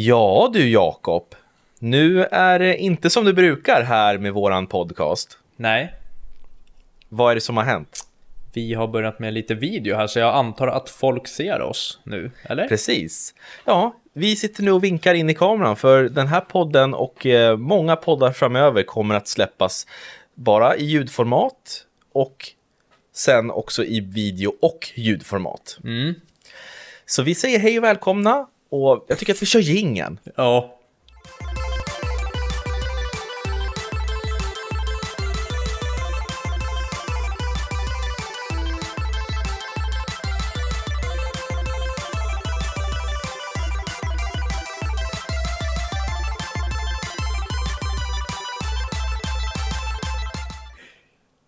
Ja du Jakob, nu är det inte som du brukar här med våran podcast. Nej, Vad är det som har hänt? vi har börjat med lite video här så jag antar att folk ser oss nu, eller? Precis. Ja, vi sitter nu och vinkar in i kameran för den här podden och eh, många poddar framöver kommer att släppas bara i ljudformat och sen också i video och ljudformat. Mm. Så vi säger hej och välkomna och jag tycker att vi kör jingeln. Ja.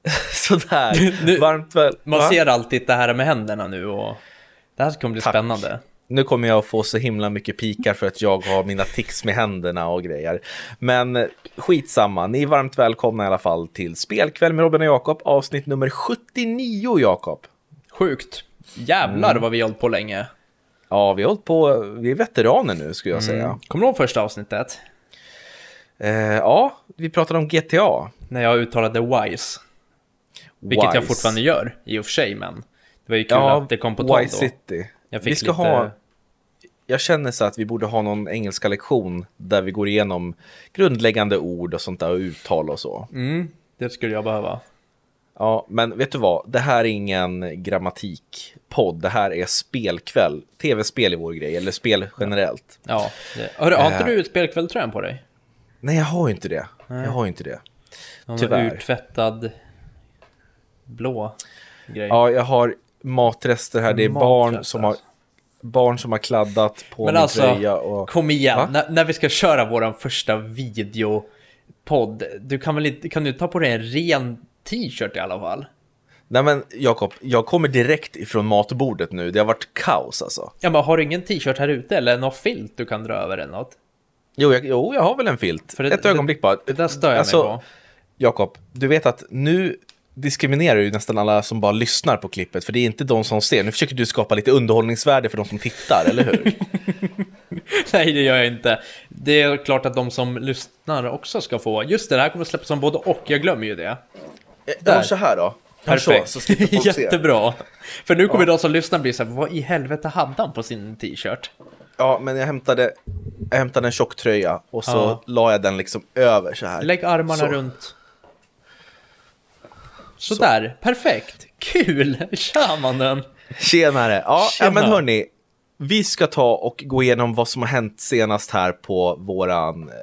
Sådär, Nu- varmt väl. Man Va? ser alltid det här med händerna nu och det här kommer bli Tack. spännande. Nu kommer jag få så himla mycket pikar för att jag har mina tics med händerna och grejer. Men eh, skitsamma, ni är varmt välkomna i alla fall till Spelkväll med Robin och Jakob, avsnitt nummer 79 Jakob. Sjukt. Jävlar Mm. vad vi har hållit på länge. Ja, vi har hållit på, vi är veteraner nu skulle jag säga. Kommer du ihåg första avsnittet? Eh, ja, vi pratade om GTA. När jag uttalade WISE. Vilket jag Wise. fortfarande gör i och för sig, men det var ju kul Ja, att det kom på tal då. City. Jag fick Vi ska lite... ha, jag känner så att vi borde ha någon engelska lektion där vi går igenom grundläggande ord och sånt där och uttal och så. Mm, det skulle jag behöva. Ja, men vet du vad? Det här är ingen grammatikpodd. Det här är spelkväll. Tv-spel är vår grej, eller spel generellt. Ja. Det... Hörru, har inte Eh. du spelkvälltröjan på dig? Nej, jag har ju inte det. Jag har inte det. Någon Tyvärr. urtvättad blå grej. Ja, jag har matrester här. Det är barn Matrester. som har barn som har kladdat på Men min alltså, tröja. Och... Kom igen, när, när vi ska köra våran första videopodd, du kan väl inte, kan du ta på dig en ren t-shirt i alla fall? Nej men Jakob, jag kommer direkt ifrån matbordet nu. Det har varit kaos alltså. Ja men har du ingen t-shirt här ute eller något filt du kan dra över eller något? Jo, jag, jo, jag har väl en filt. För det- Ett ögonblick bara. Det där stör jag Alltså, mig på. Jakob, du vet att nu diskriminerar ju nästan alla som bara lyssnar på klippet, för det är inte de som ser. Nu försöker du skapa lite underhållningsvärde för de som tittar, eller hur? Nej det gör jag inte. Det är klart att de som lyssnar också ska få. Just det, det här kommer släppas som både och, jag glömmer ju det. Ja, så här då. Perfekt. Så, så. Jättebra. För nu kommer de som lyssnar bli så här, vad i helvete hade han på sin t-shirt? Ja, men jag hämtade, jag hämtade en tjock tröja och så Ja. la jag den liksom över så här. Lägg armarna Så. runt. Sådär, perfekt. Kul! Tja mannen! Tjenare! Ja, Tjena. ja, men hörni. Vi ska ta och gå igenom vad som har hänt senast här på våran eh,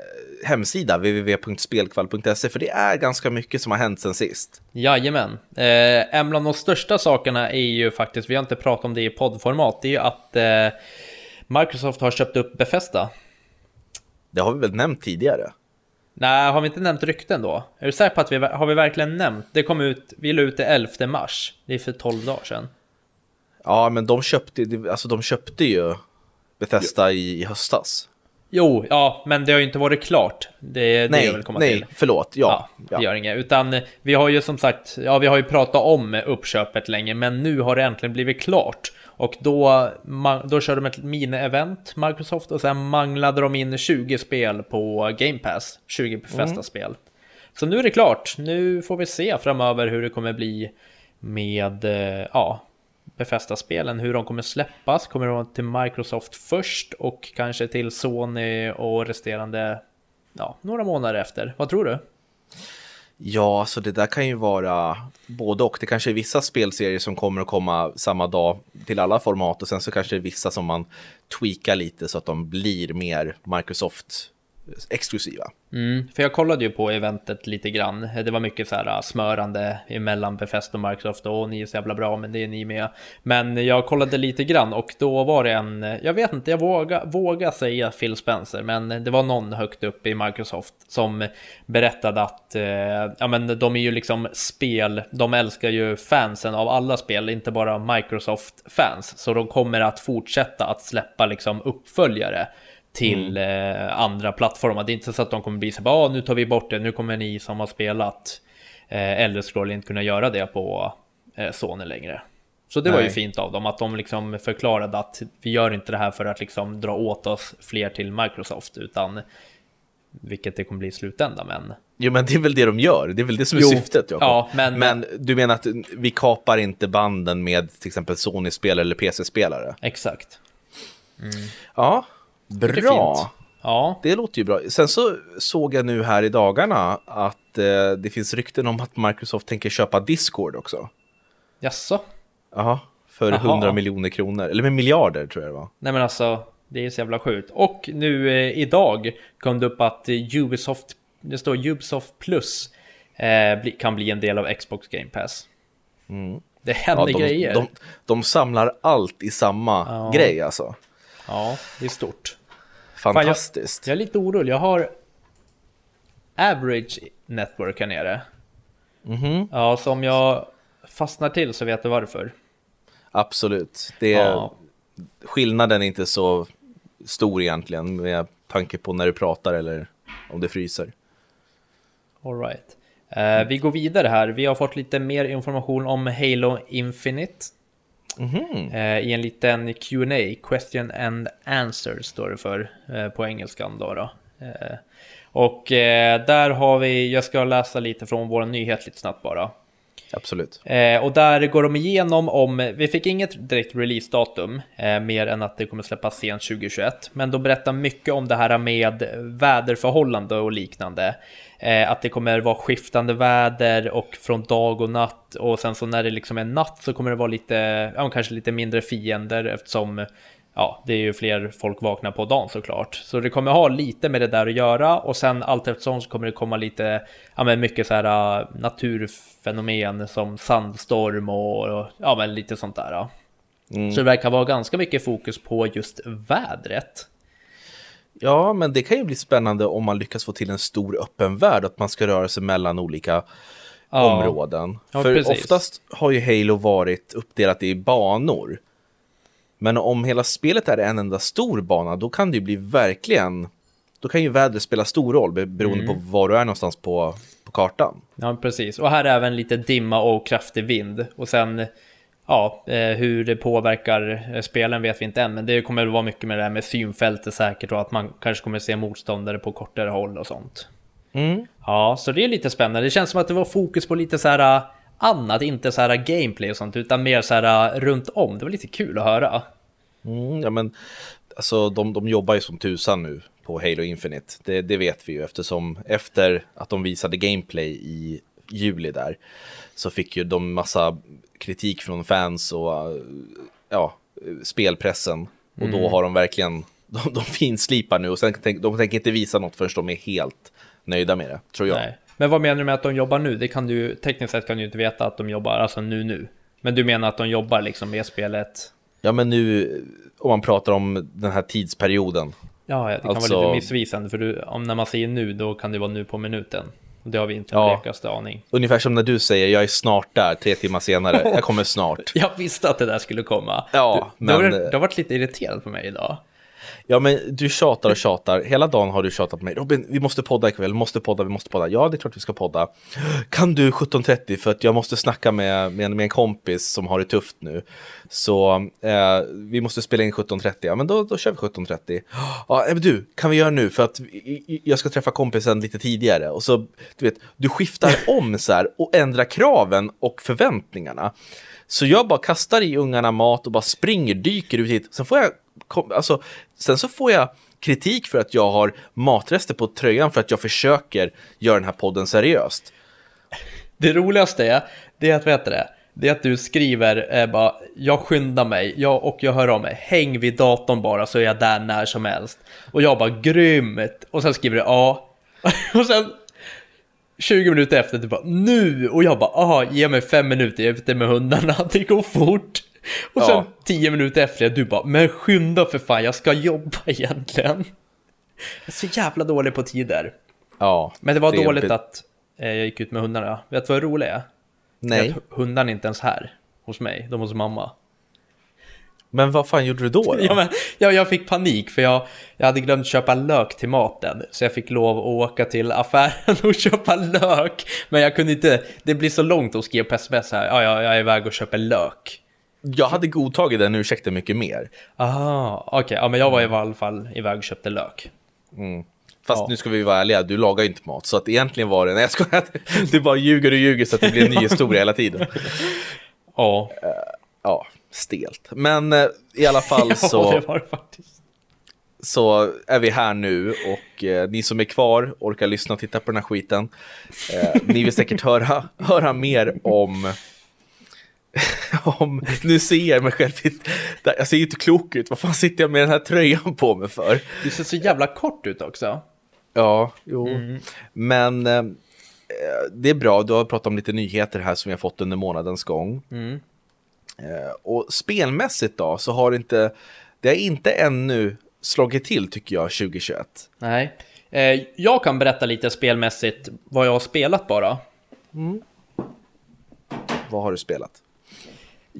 hemsida www.spelkvall.se för det är ganska mycket som har hänt sen sist. Jajamän. Eh, en bland de största sakerna är ju faktiskt, vi har inte pratat om det i poddformat, det är ju att eh, Microsoft har köpt upp Bethesda. Det har vi väl nämnt tidigare? Nej, har vi inte nämnt rykten då? Är du säker på att vi har vi verkligen nämnt? Det kom ut, vi la ut det 11 mars. Det är för 12 dagar sedan. Ja, men de köpte, alltså de köpte ju Bethesda i, i höstas. Jo, ja, men det har ju inte varit klart. Det är det nej, jag vill komma nej, till. förlåt. Ja, Ja, ja. det gör inget. Utan vi har ju som sagt, ja vi har ju pratat om uppköpet länge, men nu har det äntligen blivit klart. Och då, då körde de ett mini-event, Microsoft, och sen manglade de in 20 spel på Game Pass. 20 Bethesda-spel. Så nu är det klart. Nu får vi se framöver hur det kommer bli med, eh, ja, Bethesda-spelen, hur de kommer släppas. Kommer de till Microsoft först och kanske till Sony och resterande, ja, några månader efter. Vad tror du? Ja, så det där kan ju vara både och. Det kanske är vissa spelserier som kommer att komma samma dag till alla format och sen så kanske det är vissa som man tweakar lite så att de blir mer Microsoft exklusiva. Mm, för jag kollade ju på eventet lite grann. Det var mycket så här äh, smörande emellan Bethesda och Microsoft. Och ni är så jävla bra, men det är ni med. Men jag kollade lite grann och då var det en, jag vet inte, jag vågar våga säga Phil Spencer, men det var någon högt upp i Microsoft som berättade att, eh, ja men de är ju liksom spel, de älskar ju fansen av alla spel, inte bara Microsoft-fans. Så de kommer att fortsätta att släppa liksom uppföljare till eh, andra plattformar. Det är inte så att de kommer bli så att ah, nu tar vi bort det, nu kommer ni som har spelat eh, Elder Scroll inte kunna göra det på eh, Sony längre. Så det var ju Nej. fint av dem att de liksom förklarade att vi gör inte det här för att liksom dra åt oss fler till Microsoft utan vilket det kommer bli i slutändan men Jo, men det är väl det de gör. Det är väl det som är Jo, syftet, Jakob. ja, men- men du menar att vi kapar inte banden med till exempel Sony-spelare eller PC-spelare? exakt. Ja, Det är bra. Ja, Det låter ju bra. Sen så såg jag nu här i dagarna att eh, det finns rykten om att Microsoft tänker köpa Discord också. jaså? Jaha, för Jaha. 100 miljoner kronor. Eller med miljarder tror jag det var. Nej men alltså, det är så jävla sjukt. Och nu eh, idag kom det upp att Ubisoft, det står Ubisoft Plus, eh, kan bli en del av Xbox Game Pass. Det händer Mm. Ja, de, grejer. de, de samlar allt i samma Ja. grej alltså. Ja, det är stort. Fantastiskt. Jag är lite orolig, jag har Average Network här nere. Mhm. Ja, så om jag fastnar till så vet du varför. Absolut. Det, Ja, Skillnaden är inte så stor egentligen med tanke på när du pratar eller om det fryser. all right. Eh, vi går vidare här. Vi har fått lite mer information om Halo Infinite. Mhm. Eh, I en liten Q&A, question and answer står det för eh, på engelskan då. då. Eh, och eh, där har vi, jag ska läsa lite från vår nyhet lite snabbt bara. Absolut. Eh, och där går de igenom om, vi fick inget direkt releasedatum, eh, mer än att det kommer släppas sent 2021. Men de berättar mycket om det här med väderförhållande och liknande. Eh, att det kommer vara skiftande väder och från dag och natt. Och sen så när det liksom är natt så kommer det vara lite, ja kanske lite mindre fiender eftersom Ja, det är ju fler folk vaknar på dagen såklart. Så det kommer ha lite med det där att göra och sen allt eftersom så kommer det komma lite, ja men mycket så här uh, naturfenomen som sandstorm och, ja men lite sånt där. Mm. Så det verkar vara ganska mycket fokus på just vädret. Ja, men det kan ju bli spännande om man lyckas få till en stor öppen värld, att man ska röra sig mellan olika Ja. områden. Ja, För precis. oftast har ju Halo varit uppdelat i banor. Men om hela spelet är en enda stor bana, då kan det ju bli verkligen... Då kan ju vädret spela stor roll be- beroende Mm. på var du är någonstans på, på kartan. Ja, precis. Och här är även lite dimma och kraftig vind. Och sen, ja, eh, hur det påverkar eh, spelen vet vi inte än. Men det kommer väl vara mycket med det här med synfältet säkert och att man kanske kommer se motståndare på kortare håll och sånt. Mm. Ja, så det är lite spännande. Det känns som att det var fokus på lite så här äh, annat, inte så här gameplay och sånt, utan mer så här äh, runt om. Det var lite kul att höra. Mm, ja, men alltså, de, de jobbar ju som tusan nu på Halo Infinite. Det, det vet vi ju eftersom efter att de visade gameplay i juli där så fick ju de massa kritik från fans och uh, ja, spelpressen. Och då har de verkligen, de, de finslipar nu och sen tänk, de tänker inte visa något förrän de är helt nöjda med det, tror jag. Nej. Men vad menar du med att de jobbar nu? Det kan du, tekniskt sett kan du inte veta att de jobbar, alltså nu nu. Men du menar att de jobbar liksom med spelet? Ja, men nu om man pratar om den här tidsperioden. Ja, det kan Alltså- vara lite missvisande, för du, om när man säger nu, då kan det vara nu på minuten. Det har vi inte Ja. blekaste aning. Ungefär som när du säger jag är snart där, tre timmar senare. Jag kommer snart. Jag visste att det där skulle komma. Ja, du, du, har, men- du har varit lite irriterad på mig idag. Ja, men du tjatar och tjatar. Hela dagen har du tjatat på mig. Robin, vi måste podda ikväll. Vi måste podda, vi måste podda. Ja, det är klart vi ska podda. Kan du 17.30 för att jag måste snacka med, med, en- med en kompis som har det tufft nu. Så eh, vi måste spela in 17.30. Ja, men då, då kör vi 17.30. Ja, men du, kan vi göra nu för att jag ska träffa kompisen lite tidigare. Och så, du vet, du skiftar om så här och ändrar kraven och förväntningarna. Så jag bara kastar i ungarna mat och bara springer, dyker ut hit. Sen får jag, kom, alltså, sen så får jag kritik för att jag har matrester på tröjan för att jag försöker göra den här podden seriöst. Det roligaste är, det är att, vet det? Det är att du skriver eh, bara, jag skyndar mig, jag, och jag hör av mig, häng vid datorn bara så är jag där när som helst. Och jag bara, grymt! Och sen skriver du ja. Och sen 20 minuter efter, du bara, nu! Och jag bara, aha, ge mig fem minuter, jag är ute med hundarna, det går fort. Och sen Ja. 10 minuter efter, du bara, men skynda för fan, jag ska jobba egentligen. Jag är så jävla dålig på tider. Ja, Men det var är dåligt att eh, jag gick ut med hundarna. Vet du vad det roliga är? Nej, Att hundarna är inte ens här hos mig, de hos mamma. men vad fan gjorde du då? då? Ja, men, ja, jag fick panik för jag, jag hade glömt köpa lök till maten. Så jag fick lov att åka till affären och köpa lök. Men jag kunde inte, det blir så långt att skriva på sms här. Ja, ja, jag är iväg och köper lök. Jag hade godtagit den ursäkten mycket mer. Aha, okej. Okay. Ja, men jag var i alla fall iväg och köpte lök. Mm. Fast ja. nu ska vi vara ärliga, du lagar ju inte mat. Så att egentligen var det, nej jag skojar, du bara ljuger och ljuger så att det blir en ny historia hela tiden. Ja. Uh, ja, stelt. Men uh, i alla fall så... ja, det var det faktiskt. Så är vi här nu och uh, ni som är kvar orkar lyssna och titta på den här skiten. ni vill säkert höra, höra mer om om, nu ser jag mig själv, jag ser inte klok ut, vad fan sitter jag med den här tröjan på mig för? Du ser så jävla kort ut också. Ja, jo. Mm. Men eh, det är bra, du har pratat om lite nyheter här som har fått under månadens gång. Mm. Eh, och spelmässigt då, så har det inte, det har inte ännu slagit till tycker jag 2021. Nej, eh, jag kan berätta lite spelmässigt vad jag har spelat bara. Mm. Vad har du spelat?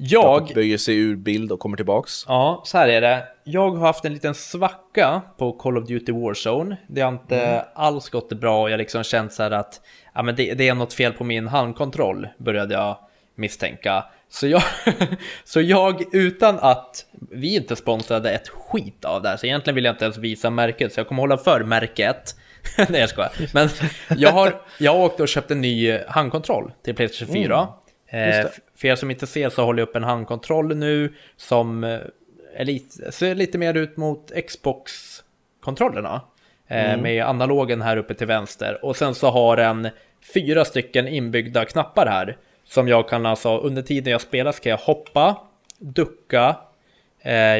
Jag... Böjer sig ur bild och kommer tillbaks. Ja, så här är det. Jag har haft en liten svacka på Call of Duty Warzone. Det har inte mm. alls gått bra och jag liksom känt så här att ja, men det, det, är något fel på min handkontroll, började jag misstänka. Så jag, så jag, utan att vi inte sponsrade ett skit av det här, så egentligen vill jag inte ens visa märket, så jag kommer hålla för märket. Nej jag skojar. Men jag har, jag har åkt och köpt en ny handkontroll till Playstation 4. Mm. Eh, för er som inte ser så håller jag upp en handkontroll nu som eh, lite, ser lite mer ut mot Xbox-kontrollerna. Eh, mm. Med analogen här uppe till vänster. Och sen så har den fyra stycken inbyggda knappar här. Som jag kan alltså, under tiden jag spelar ska jag hoppa, ducka,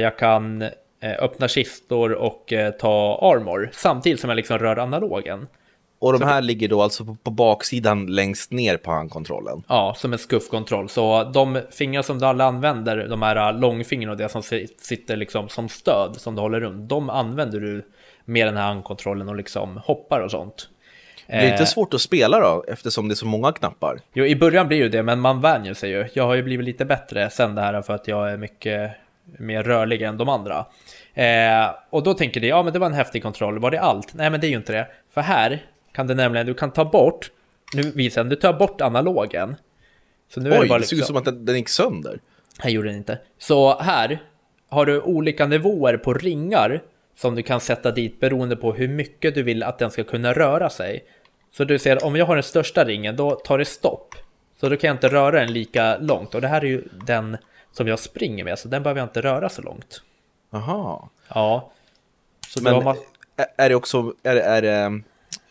jag kan öppna kistor och ta armor. Samtidigt som jag liksom rör analogen. Och de här ligger då alltså på, baksidan längst ner på handkontrollen? Ja, som en skuffkontroll. Så de fingrar som du alla använder, de här långfingrarna och det som sitter liksom som stöd som du håller runt, de använder du med den här handkontrollen och liksom hoppar och sånt. Det är inte eh, svårt att spela då, eftersom det är så många knappar? Jo, i början blir det det, men man vänjer sig ju. Jag har ju blivit lite bättre sen det här för att jag är mycket mer rörlig än de andra. Eh, och då tänker de, ja men det var en häftig kontroll, var det allt? Nej men det är ju inte det. För här kan det nämligen, du kan ta bort, nu visar den, du tar bort analogen. Så nu Oj, är det, bara liksom, det såg ut som att den, gick sönder. Här gjorde den inte. Så här har du olika nivåer på ringar som du kan sätta dit beroende på hur mycket du vill att den ska kunna röra sig. Så du ser, om jag har den största ringen, då tar det stopp. Så då kan jag inte röra den lika långt. Och det här är ju den som jag springer med, så den behöver jag inte röra så långt. Aha. Ja. Så Men man... är det också, är, är det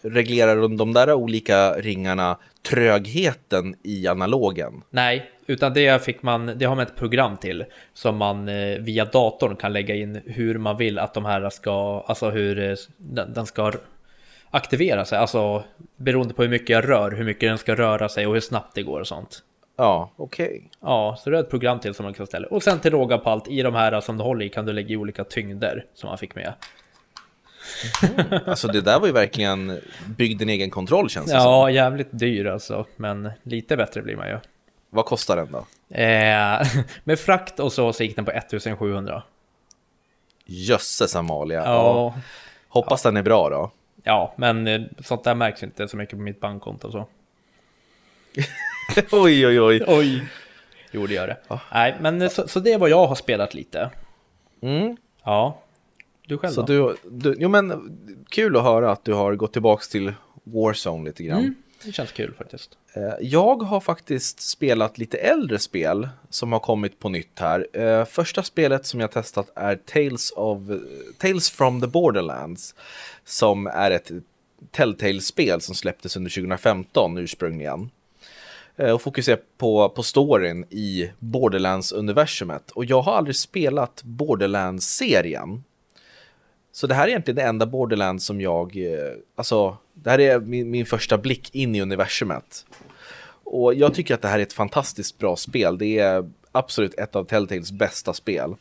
reglerar de där olika ringarna trögheten i analogen? Nej, utan det fick man, det har man ett program till som man eh, via datorn kan lägga in hur man vill att de här ska, alltså hur eh, den ska aktivera sig, alltså beroende på hur mycket jag rör, hur mycket den ska röra sig och hur snabbt det går och sånt. Ja, okej. Okay. Ja, så det är ett program till som man kan ställa. Och sen till råga på allt, i de här som du håller i kan du lägga i olika tyngder som man fick med. Mm. Alltså det där var ju verkligen byggd en egen kontroll känns det Ja, som. jävligt dyr alltså, men lite bättre blir man ju. Vad kostar den då? Eh, med frakt och så, så gick den på 1700. Jösses Amalia. Ja. Hoppas ja. den är bra då. Ja, men eh, sånt där märks inte så mycket på mitt bankkonto så. oj, oj, oj. Oj. Jo, det gör det. Ja. Nej, men så, så det är vad jag har spelat lite. Mm. Ja. Du själv Så då? Du, du, jo men kul att höra att du har gått tillbaka till Warzone lite grann. Mm, det känns kul faktiskt. Eh, jag har faktiskt spelat lite äldre spel som har kommit på nytt här. Eh, första spelet som jag testat är Tales, of, Tales from the Borderlands. Som är ett Telltale-spel som släpptes under 2015 ursprungligen. Eh, och fokuserar på, på storyn i Borderlands-universumet. Och jag har aldrig spelat Borderlands-serien. Så det här är egentligen det enda Borderlands som jag, eh, alltså, det här är min, min första blick in i universumet. Och jag tycker att det här är ett fantastiskt bra spel. Det är absolut ett av Telltales bästa spel.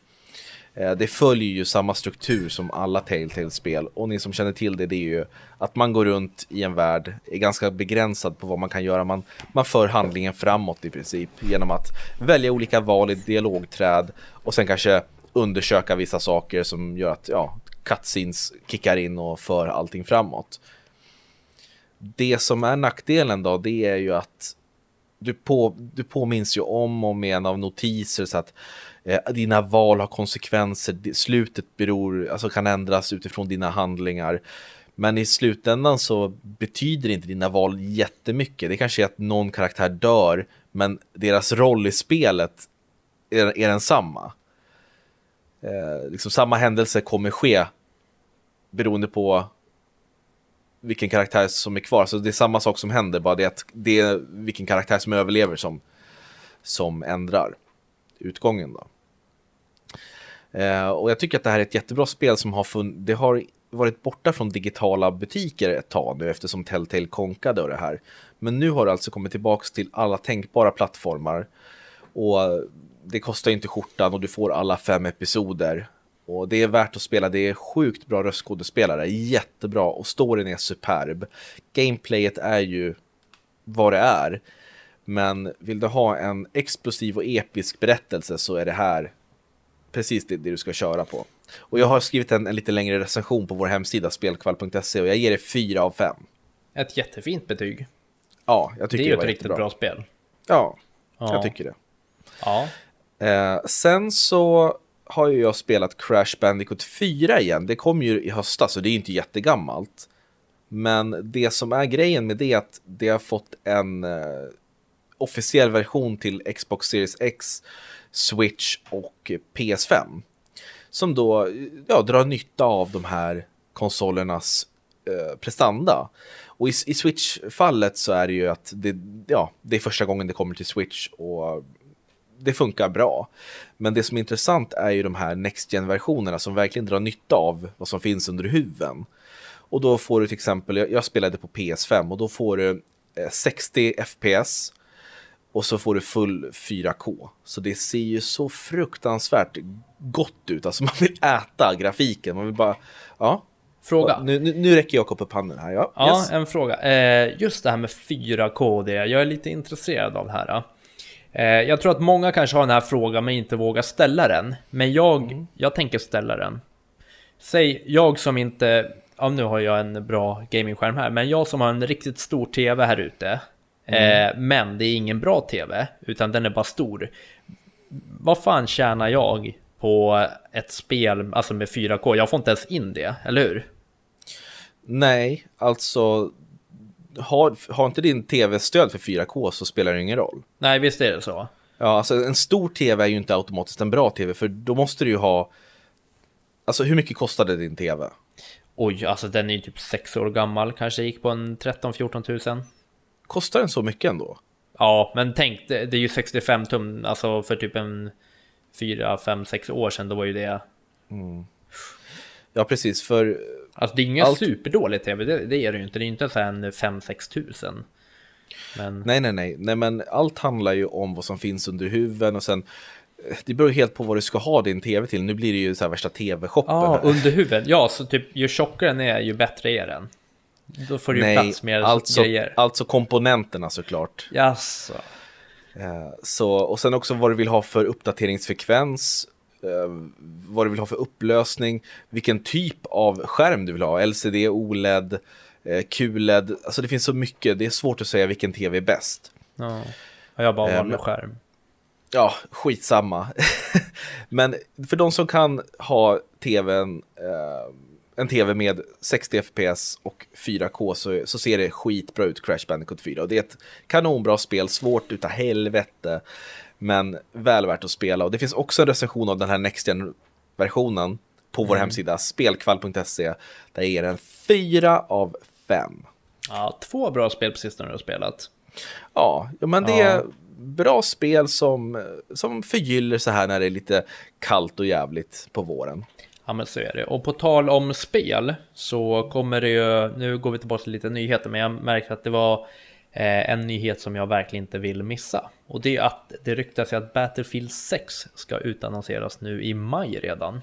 Eh, det följer ju samma struktur som alla Telltale-spel och ni som känner till det, det är ju att man går runt i en värld, är ganska begränsad på vad man kan göra. Man, man för handlingen framåt i princip genom att välja olika val i dialogträd och sen kanske undersöka vissa saker som gör att ja, cutscenes kickar in och för allting framåt. Det som är nackdelen då, det är ju att du, på, du påminns ju om och om igen av notiser så att eh, dina val har konsekvenser, slutet beror, alltså kan ändras utifrån dina handlingar. Men i slutändan så betyder inte dina val jättemycket. Det kanske är att någon karaktär dör, men deras roll i spelet är, är densamma. Eh, liksom samma händelse kommer ske beroende på vilken karaktär som är kvar. Så det är samma sak som händer, bara det att det är vilken karaktär som överlever som, som ändrar utgången. Då. Eh, och jag tycker att det här är ett jättebra spel som har funnits, det har varit borta från digitala butiker ett tag nu eftersom Telltale konkade det här. Men nu har det alltså kommit tillbaka till alla tänkbara plattformar. Och det kostar inte skjortan och du får alla fem episoder. Och det är värt att spela, det är sjukt bra röstskådespelare, jättebra och storyn är superb. Gameplayet är ju vad det är. Men vill du ha en explosiv och episk berättelse så är det här precis det, det du ska köra på. Och jag har skrivit en, en lite längre recension på vår hemsida spelkvall.se och jag ger det 4 av 5. Ett jättefint betyg. Ja, jag tycker det är ju ett riktigt bra spel. Ja, Ja. jag tycker det. Ja, Eh, sen så har ju jag spelat Crash Bandicoot 4 igen. Det kom ju i höstas så det är ju inte jättegammalt. Men det som är grejen med det är att det har fått en eh, officiell version till Xbox Series X, Switch och PS5. Som då ja, drar nytta av de här konsolernas eh, prestanda. Och i, i Switch-fallet så är det ju att det, ja, det är första gången det kommer till Switch och det funkar bra. Men det som är intressant är ju de här Next Gen-versionerna som verkligen drar nytta av vad som finns under huven. Och då får du till exempel, jag, spelade på PS5 och då får du eh, 60 FPS och så får du full 4K. Så det ser ju så fruktansvärt gott ut. Alltså man vill äta grafiken. Man vill bara, ja. fråga. Nu, nu, nu räcker Jakob upp handen här. Ja, Ja, yes. en fråga. Eh, just det här med 4K, det, jag är lite intresserad av det här. Eh, jag tror att många kanske har den här frågan men inte vågar ställa den. Men jag, jag tänker ställa den. Säg, jag som inte, ja nu har jag en bra gamingskärm här, men jag som har en riktigt stor TV här ute. Eh, men det är ingen bra TV, utan den är bara stor. Vad fan tjänar jag på ett spel, alltså med 4K? Jag får inte ens in det, eller hur? Nej, alltså har, har inte din tv stöd för 4K så spelar det ingen roll. Nej, visst är det så. Ja, alltså en stor tv är ju inte automatiskt en bra tv för då måste du ju ha Alltså hur mycket kostade din tv? Oj, alltså den är ju typ sex år gammal, kanske gick på en 13-14 tusen. Kostar den så mycket ändå? Ja, men tänk, det, det är ju 65 tum, alltså för typ en 4, 5, 6 år sedan, då var ju det... Ja, precis, för Alltså det är ingen Allt- superdålig tv, det, det är det ju inte, det är ju inte så en 5-6 tusen. Men, nej, nej, nej, nej, men allt handlar ju om vad som finns under huven och sen eh, det beror ju helt på vad du ska ha din tv till. Nu blir det ju så här värsta tv-shoppen. ja, här. under huvudet, ja, så typ ju tjockare den är, ju bättre är den. Då får du ju nej, plats med alltså, grejer. alltså komponenterna såklart. Jaså. Eh, Så, och sen också vad du vill ha för uppdateringsfrekvens, vad du vill ha för upplösning, vilken typ av skärm du vill ha, LCD, OLED, eh, QLED, alltså det finns så mycket, det är svårt att säga vilken tv är bäst. Ja. Ja, jag har bara Eh, vanlig men- skärm. Ja, skitsamma. Men för de som kan ha tvn, eh, en tv med 60 fps och 4K så, så ser det skitbra ut, Crash Bandicoot 4. Och det är ett kanonbra spel, svårt utav helvete, men väl värt att spela. Och det finns också en recension av den här Next Gen-versionen på vår hemsida, spelkvall.se, där ger en 4 av 5. Ja, två bra spel på sistone du har spelat. Ja, men det Ja. är bra spel som, som förgyller så här när det är lite kallt och jävligt på våren. Ja men så är det. Och på tal om spel så kommer det ju, nu går vi tillbaka till lite nyheter, men jag märkte att det var eh, en nyhet som jag verkligen inte vill missa. Och det är att det ryktas att Battlefield 6 ska utannonseras nu i maj redan.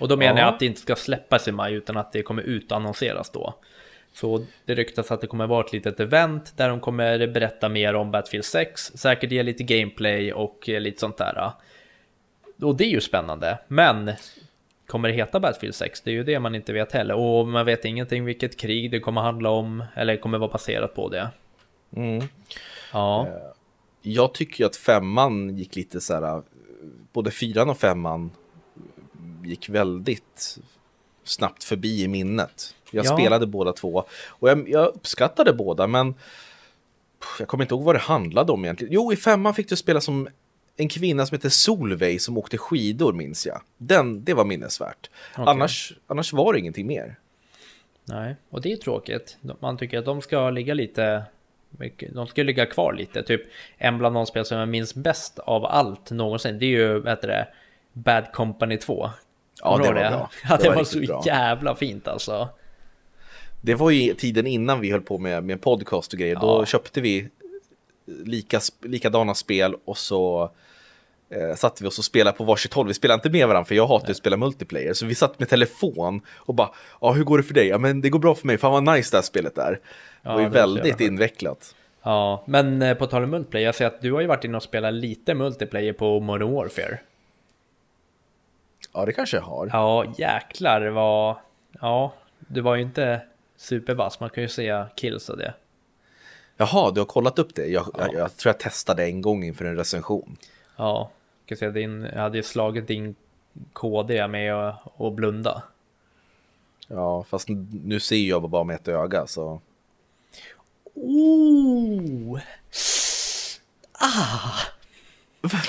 Och då menar Ja. jag att det inte ska släppas i maj utan att det kommer utannonseras då. Så det ryktas att det kommer vara ett litet event där de kommer berätta mer om Battlefield 6, säkert ge lite gameplay och eh, lite sånt där. Och det är ju spännande, men kommer det heta Battlefield 6? Det är ju det man inte vet heller. Och man vet ingenting vilket krig det kommer handla om eller kommer vara baserat på det. Mm. Ja, jag tycker ju att femman gick lite så här, både fyran och femman gick väldigt snabbt förbi i minnet. Jag Ja. spelade båda två och jag, jag uppskattade båda, men jag kommer inte ihåg vad det handlade om egentligen. Jo, i femman fick du spela som en kvinna som heter Solveig som åkte skidor, minns jag. Den, det var minnesvärt. Okej. Annars, annars var det ingenting mer. Nej, och det är tråkigt. Man tycker att de ska ligga lite... mycket- De ska ligga kvar lite. Typ en bland de spel som jag minns bäst av allt någonsin. Det är ju, vad heter det? Bad Company 2. Ja, det var ihåg bra. Ja, det, var, riktigt så bra. jävla fint alltså. Det var ju tiden innan vi höll på med, med podcast och grejer. Då Ja. köpte vi lika, likadana spel och så eh, satt vi oss och spelade på varsitt håll. Vi spelade inte med varandra för jag hatar ju att spela multiplayer. Så vi satt med telefon och bara, ja hur går det för dig? Ja men det går bra för mig, fan vad nice det här spelet är. Ja, ju det var så väldigt invecklat. Ja, men eh, på tal om multiplayer, jag ser att du har ju varit inne och spelat lite multiplayer på Modern Warfare. Ja det kanske jag har. Ja, jäklar vad... Ja, du var ju inte supervass, man kan ju säga kills och det. Jaha, du har kollat upp det? Jag, Ja. jag, jag tror jag testade en gång inför en recension. Ja, kan säga din, jag hade ju slagit din KD med att blunda. Ja, fast nu ser jag bara med ett öga så... Oh!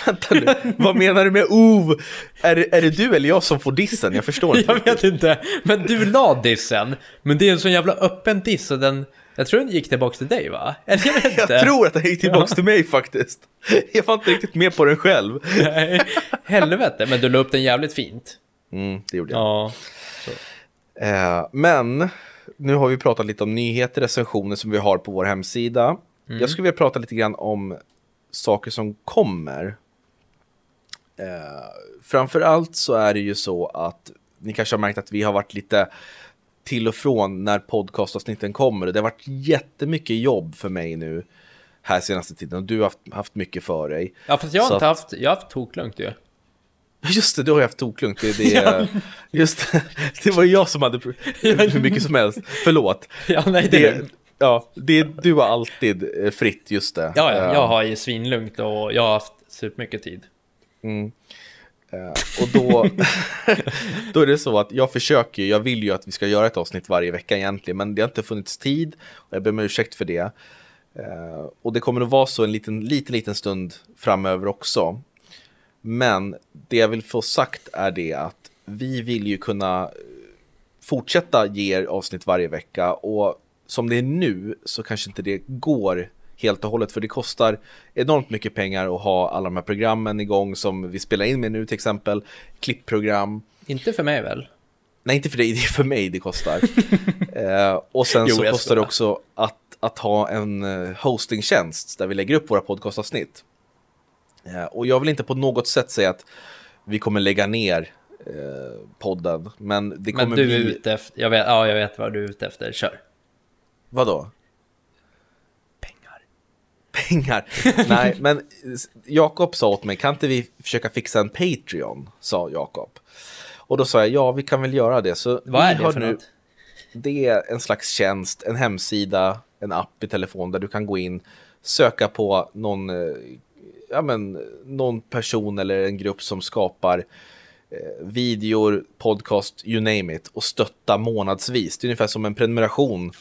Vänta nu, vad menar du med ov? Är, det- är det du eller jag som får dissen? Jag förstår inte. Jag vet inte, men du la dissen. Men det är en sån jävla öppen diss och den... Jag tror den gick tillbaka till dig va? Eller jag vet inte. Jag tror att det gick tillbaka till mig faktiskt. Jag var inte riktigt med på den själv. Nej, helvete, men du la upp den jävligt fint. Mm, det gjorde jag. Ja. Eh, men nu har vi pratat lite om nyheter, recensioner som vi har på vår hemsida. Jag skulle vilja prata lite grann om saker som kommer. Eh, framför allt så är det ju så att ni kanske har märkt att vi har varit lite till och från när podcastavsnitten kommer. Det har varit jättemycket jobb för mig nu här senaste tiden och du har haft, haft mycket för dig. Ja, fast jag har Så inte att- haft, jag har haft toklugnt ju. Just det, du har ju haft toklugnt. Det, det, just, det var jag som hade hur mycket som helst. Förlåt. Ja, nej, det, Det, ja, det, du har alltid eh, fritt, just det. Ja, ja, Eh, jag har ju svinlugnt och jag har haft supermycket tid. eh, Eh, och då, då är det så att jag försöker, jag vill ju att vi ska göra ett avsnitt varje vecka egentligen, men det har inte funnits tid och jag ber om ursäkt för det. Eh, och det kommer att vara så en liten, liten, liten stund framöver också. Men det jag vill få sagt är det att vi vill ju kunna fortsätta ge er avsnitt varje vecka och som det är nu så kanske inte det går helt och hållet för det kostar enormt mycket pengar att ha alla de här programmen igång som vi spelar in med nu till exempel, klippprogram. Inte för mig väl? Nej, inte för dig, det är för mig det kostar. eh, och sen Jo, så kostar det också att, att ha en eh, hostingtjänst där vi lägger upp våra podcastavsnitt. Eh, och jag vill inte på något sätt säga att vi kommer lägga ner eh, podden, men det kommer Men du är bli... ute efter, jag vet, ja, jag vet vad du är ute efter, kör. Vadå? Pengar. Nej, men Jakob sa åt mig, kan inte vi försöka fixa en Patreon? Sa Jakob. Och då sa jag, ja vi kan väl göra det. Så Vad är det för nu, något? Det är en slags tjänst, en hemsida, en app i telefon där du kan gå in, söka på någon, eh, ja, men, någon person eller en grupp som skapar eh, videor, podcast, you name it, och stötta månadsvis. Det är ungefär som en prenumeration,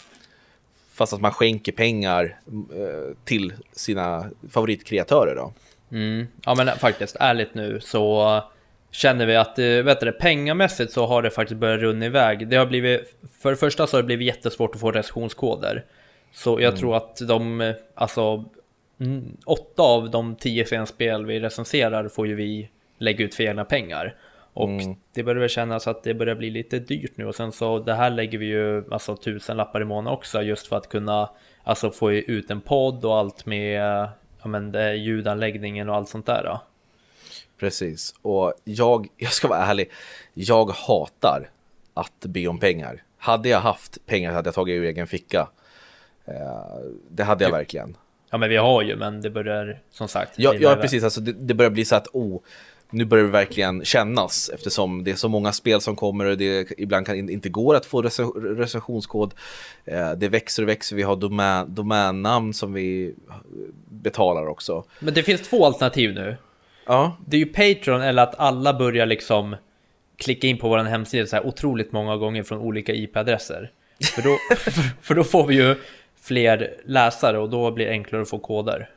fast att man skänker pengar eh, till sina favoritkreatörer. Då. Mm. Ja men faktiskt, ärligt nu så känner vi att, eh, vet du, pengamässigt så har det faktiskt börjat runna iväg. Det har blivit, för det första så har det blivit jättesvårt att få recensionskoder. Så jag tror att de, eh, alltså, mm, åtta av de tio spel vi recenserar får ju vi lägga ut för egna pengar. Och det börjar väl kännas att det börjar bli lite dyrt nu och sen så det här lägger vi ju alltså tusen lappar i månaden också just för att kunna alltså få ut en podd och allt med ja, men det, ljudanläggningen och allt sånt där. Då. Precis, och jag, jag ska vara ärlig, jag hatar att be om pengar. Hade jag haft pengar hade jag tagit ur egen ficka. Eh, det hade jag verkligen. Ja men vi har ju men det börjar som sagt Ja, ja precis, alltså det, det börjar bli så att oh, nu börjar det verkligen kännas eftersom det är så många spel som kommer och det ibland kan inte går att få recensionskod. Eh, det växer och växer, vi har domän, domännamn som vi betalar också. Men det finns två alternativ nu. Ja. Det är ju Patreon eller att alla börjar liksom klicka in på vår hemsida så här otroligt många gånger från olika IP-adresser. För då, för då får vi ju fler läsare och då blir det enklare att få koder.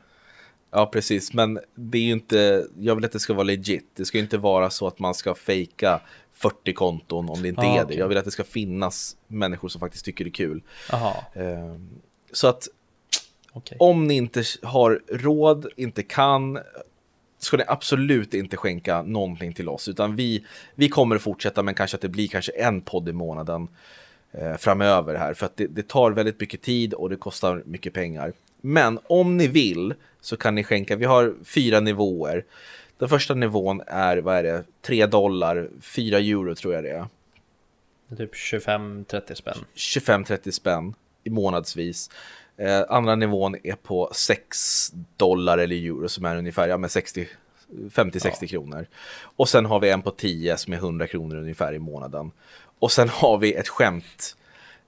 Ja, precis. Men det är ju inte, jag vill att det ska vara legit. Det ska ju inte vara så att man ska fejka 40 konton om det inte ah, är okay. det. Jag vill att det ska finnas människor som faktiskt tycker det är kul. Aha. Ehm, så att okay. om ni inte har råd, inte kan, ska ni absolut inte skänka någonting till oss. Utan vi, vi kommer att fortsätta, men kanske att det blir kanske en podd i månaden eh, framöver här. För att det, det tar väldigt mycket tid och det kostar mycket pengar. Men om ni vill så kan ni skänka. Vi har fyra nivåer. Den första nivån är, vad är det, 3 dollar, 4 euro tror jag det är. Typ 25-30 spänn. 25-30 spänn i månadsvis. Eh, andra nivån är på 6 dollar eller euro som är ungefär ja, 50-60 ja. kronor. Och sen har vi en på 10 som är 100 kronor ungefär i månaden. Och sen har vi ett skämt,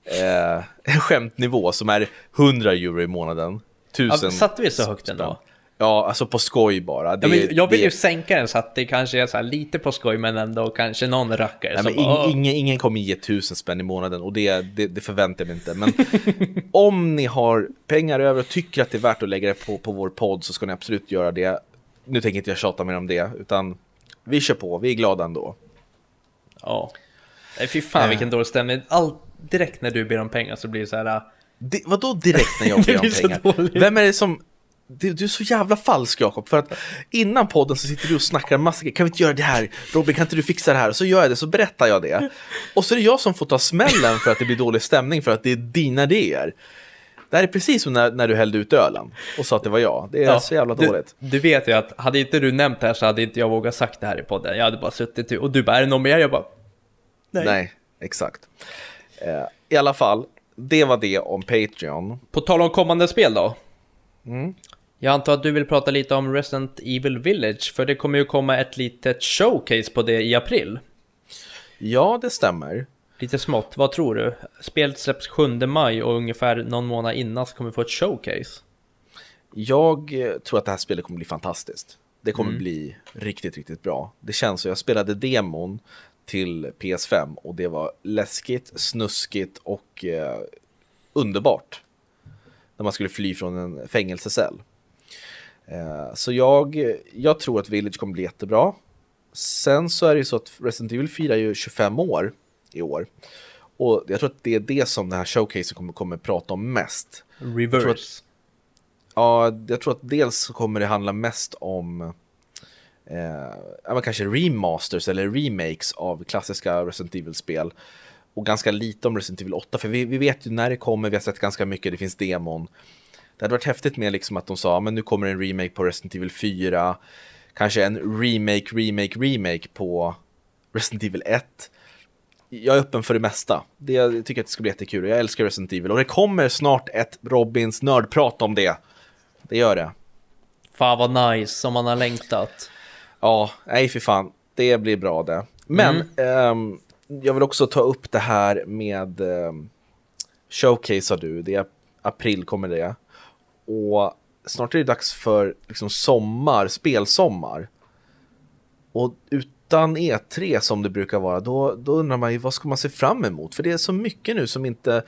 eh, en skämtnivå som är 100 euro i månaden. Tusen ja, satte vi så högt ändå? Ja, alltså på skoj bara. Det, ja, jag vill det... ju sänka den så att det kanske är så lite på skoj men ändå kanske någon rackare. Nej, men bara, ingen, ingen kommer ge tusen spänn i månaden och det, det, det förväntar jag mig inte. Men om ni har pengar över och tycker att det är värt att lägga det på, på vår podd så ska ni absolut göra det. Nu tänker inte jag tjata mer om det, utan vi kör på, vi är glada ändå. Ja. Nej, fy fan vilken äh. dålig stämning. Allt direkt när du ber om pengar så blir det så här det, vadå direkt när jag ber om pengar? Vem är det som... Du, du är så jävla falsk Jakob, för att innan podden så sitter du och snackar massa Kan vi inte göra det här? Robin, kan inte du fixa det här? Och så gör jag det, så berättar jag det. Och så är det jag som får ta smällen för att det blir dålig stämning för att det är dina idéer. Det här är precis som när, när du hällde ut ölen och sa att det var jag. Det är ja, så jävla dåligt. Du, du vet ju att hade inte du nämnt det här så hade inte jag vågat sagt det här i podden. Jag hade bara suttit och du bara, är det någon mer? Jag bara, nej. Nej, exakt. Uh, I alla fall, det var det om Patreon. På tal om kommande spel då. Mm. Jag antar att du vill prata lite om Resident Evil Village, för det kommer ju komma ett litet showcase på det i april. Ja, det stämmer. Lite smått, vad tror du? Spelet släpps 7 maj och ungefär någon månad innan så kommer vi få ett showcase. Jag eh, tror att det här spelet kommer bli fantastiskt. Det kommer mm. bli riktigt, riktigt bra. Det känns så. Jag spelade demon till PS5 och det var läskigt, snuskigt och eh, underbart. När man skulle fly från en fängelsecell. Eh, så jag, jag tror att Village kommer bli jättebra. Sen så är det ju så att Resident Evil firar ju 25 år i år. Och jag tror att det är det som den här showcasen kommer, kommer prata om mest. Reverse. Jag att, ja, jag tror att dels kommer det handla mest om eh, kanske remasters eller remakes av klassiska Resident Evil-spel. Och ganska lite om Resident Evil 8, för vi, vi vet ju när det kommer, vi har sett ganska mycket, det finns demon. Det hade varit häftigt med liksom att de sa, men nu kommer en remake på Resident Evil 4, kanske en remake, remake, remake på Resident Evil 1. Jag är öppen för det mesta. Det, jag tycker att det ska bli jättekul. Jag älskar Resident Evil och det kommer snart ett Robins nördprat om det. Det gör det. Fan vad nice, som man har längtat. Ja, nej för fan. Det blir bra det. Men mm. um, jag vill också ta upp det här med um, Showcase har du. Det är april kommer det. Och snart är det dags för liksom, sommar, spelsommar. Och utan E3 som det brukar vara, då, då undrar man ju vad ska man se fram emot? För det är så mycket nu som inte,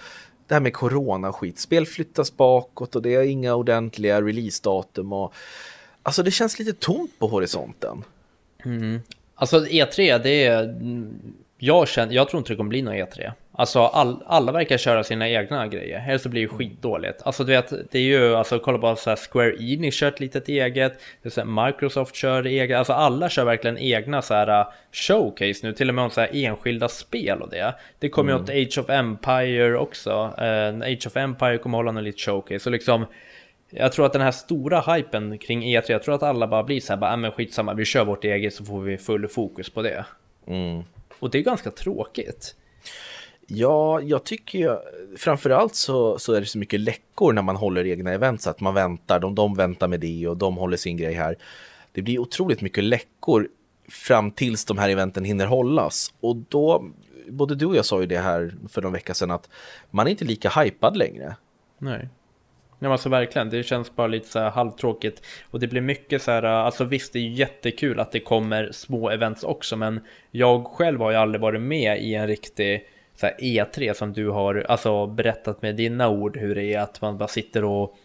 det här med corona skit, spel flyttas bakåt och det är inga ordentliga releasedatum och Alltså det känns lite tomt på horisonten. Mm. Alltså E3, det är... Jag, känner, jag tror inte det kommer bli någon E3. Alltså all, alla verkar köra sina egna grejer, eller så blir det skitdåligt. Alltså du vet, det är ju, alltså kolla på så Square Enix kör ett litet eget, det så Microsoft kör eget, alltså alla kör verkligen egna så här uh, showcase nu, till och med om så här enskilda spel och det. Det kommer mm. ju åt Age of Empire också, uh, Age of Empire kommer hålla en liten showcase, och liksom jag tror att den här stora hypen kring E3, jag tror att alla bara blir så här, bara, äh, men skitsamma, vi kör vårt eget så får vi full fokus på det. Mm. Och det är ganska tråkigt. Ja, jag tycker ju, framförallt så, så är det så mycket läckor när man håller egna event, så att man väntar, de, de väntar med det och de håller sin grej här. Det blir otroligt mycket läckor fram tills de här eventen hinner hållas. Och då, både du och jag sa ju det här för någon vecka sedan, att man är inte lika hypad längre. Nej. Nej, alltså verkligen, det känns bara lite så här halvtråkigt. Och det blir mycket så här, alltså visst det är jättekul att det kommer små events också, men jag själv har ju aldrig varit med i en riktig så här, E3 som du har alltså, berättat med dina ord hur det är att man bara sitter och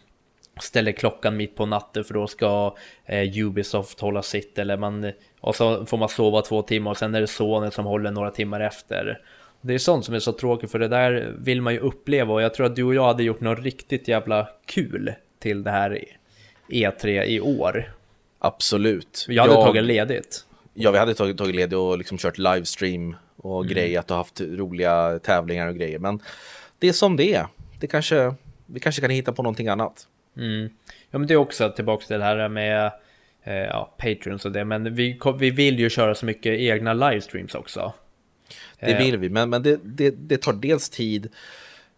ställer klockan mitt på natten för då ska eh, Ubisoft hålla sitt eller man och så får man sova två timmar och sen är det sonen som håller några timmar efter. Det är sånt som är så tråkigt för det där vill man ju uppleva och jag tror att du och jag hade gjort något riktigt jävla kul till det här E3 i år. Absolut. Jag hade jag, tagit ledigt. Ja, vi hade tagit, tagit ledigt och liksom kört livestream och mm. grejat och haft roliga tävlingar och grejer. Men det är som det är. Det kanske, vi kanske kan hitta på någonting annat. Mm. Ja, men det är också tillbaka till det här med eh, ja, Patreons och det. Men vi, vi vill ju köra så mycket egna livestreams också. Det eh. vill vi, men, men det, det, det tar dels tid